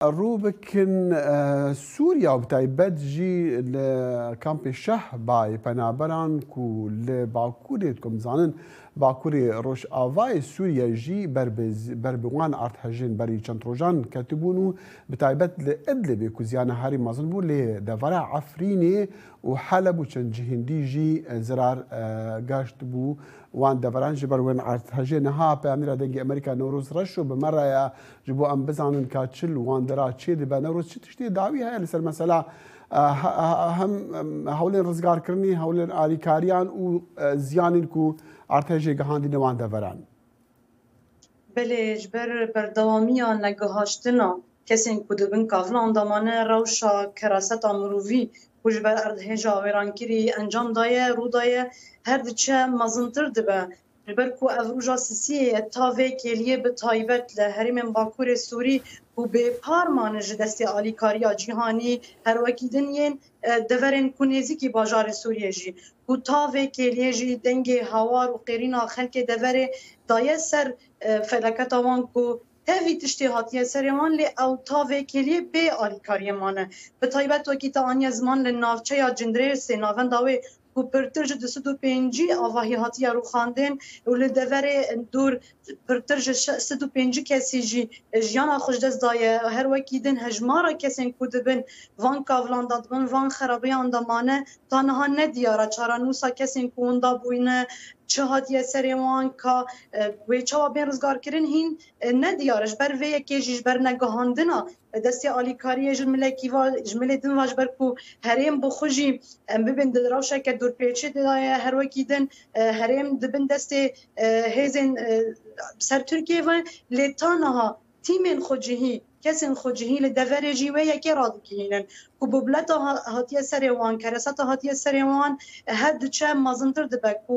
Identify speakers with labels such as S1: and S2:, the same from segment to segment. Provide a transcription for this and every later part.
S1: Rû bikin Sûriya û bi taybet jî li kampê Şeh Bay penaberan ku li Bakurê dikom dizanin Bakurê Rojavayê Sûriye jî ber bi ber bi wan erdhejên berî çend rojan ketibûn û bi taybet li Idlibê ku ziyana herî mezin bû lê devera Efrînê û Heleb û çend cihên dî jî zirar gaşt bû wan deveran. Ji ber wê erdhejê niha peyamnêra Dengê Amerîka Newroz Reşo bi me re ye Ji bo em bizanin ka çi li wan dira çê dibe, Newroz çi tiştê dawî heye li ser mesela hem hewlên rizgarkirinê, hewlên alîkariyan û ziyanên ku artêşê gihandîne wan deveran?
S2: Belê, ji ber berdewamiya negihaştina kesên ku di bin kavilan de mane, rewşa keraseta mirovî ku ji ber erdhêja wêrankirî encam daye, rû daye, her diçe mezintir dibe. Ji ber ku ev roja sisiyê ye, ta vê kêliyê bi taybet li herêmên Bakurê Sûrî ku bêpar mane ji destê alîkariya cîhanî, her wekî din yên deverên ku nêzîkî bajarê Sûriyê jî ku ta vê kêliyê jî dengê hawar û qêrîna xelkê deverê daye ser feleketa wan ku tevî tiştê hatiye serê wan lê ew ta vê kêliyê bê alîkariyê mane. Bi taybet wekî te aniye ziman li navçeya Cindirêrsê navenda wê ku pirtir ji du sed û pêncî avahî hatiye rûxandin û li deverê dûr pirtir ji şeş sed û pêncî kesî jî jiyana xwe ji dest daye. Her wekî din hejmara kesên ku dibin van kavlan de dibin van xerabeyan de mane ta niha ne diyar e. Çarenûsa kesên ku winda bûyne çi hatiye serê wan ka wê çawa bên rizgarkirin hîn ne diyar e. Ji ber vê yekê jî ji ber negihandina Bi destê alîkariyê jin milê kîva, ji milê din va ji ber ku herêm bi xwe jî em bibin di rewşeke dûrpêçê de ye her wekî din herêm di bin destê hêzên bi ser Tirkiyeyê ve lê ta niha tîmên xwe cihî, kesên xwe cihî li deverê jî wê yekê radikihînin ku bobleta hatiye serê wan, kereseta hatiye serê wan her diçe mezintir dibe ku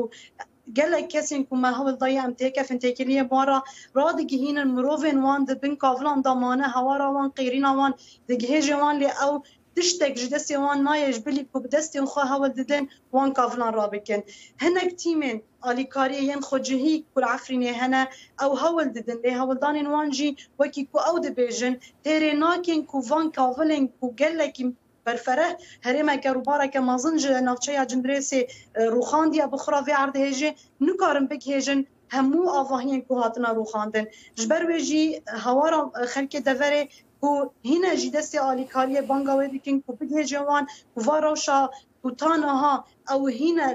S2: Gelek kesên ku me hewl daye em têkefin têkiliyên wan re radigihînin, mirovên wan di bin kavilan de mane, hewara wan, qêrîna wan digihêje wan lê ew tiştek ji destê wan nayê ji bilî ku bi destên xwe hewl didin wan kavilan rabikin. Hinek tîmên alîkariyê yên xwecihî ku li Efrînê hene ew hewl didin lê hewldanên wan jî wekî ku ew dibêjin têrê nakin ku van kavilên ku gelekî Berfereh, herêmeke rûbareke mezin ji navçeya Cindirêsê rûxandiye bi xwe re vê erdhê jî nikarin bigihêjin hemû avahiyên ku hatine rûxandin. Ji ber wê jî hewara xelkê deverê ku hîne ji destê alîkariyê banga wê dikin ku bigihêje wan ku va rewşa ku ta niha Ew hîne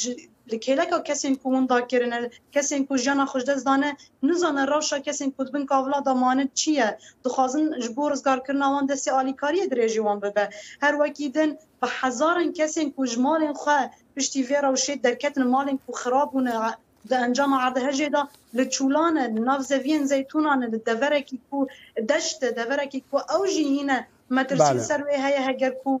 S2: ji li kêleka kesên ku winda kirine, kesên ku jiyana xwe ji dest dane, nizane rewşa kesên ku di bin kavla de manin çi ye. Dixwazin ji bo rizgarkirina wan destê alîkariyê dirêjî wan bibe. Her wekî din bi hezaran kesên ku ji malên xwe piştî vê rewşê derketine, malên ku xirab bûne di encama erdhejê de, li çûlan e, li nav zeviyên zeytûnan e, li deverekî ku deşt e, deverekî ku ew jî hîne metirsî li ser wê heye heger ku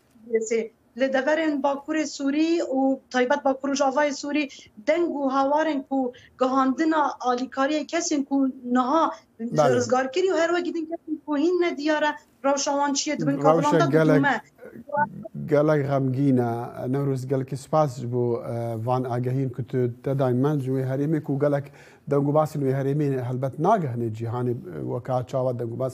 S2: Diyesê, li deverên Bakurê Sûrî û bi taybet Bakur Rojavayê Sûrî deng û hawarên ku gihandina alîkariyê kesên ku niha rizgar kirî û her wekî din kesên ku hîn ne diyar e rewşa wan çi ye di bin kavilan de didome.
S1: Gelek xemgîn e. Newrûz gelekî spas ji bo van agehîn ku tu te dayîn min ji wê herêmê ku gelek dengûbasên wê herêmê helbet nagehne cîhanê weka çawa dengûbas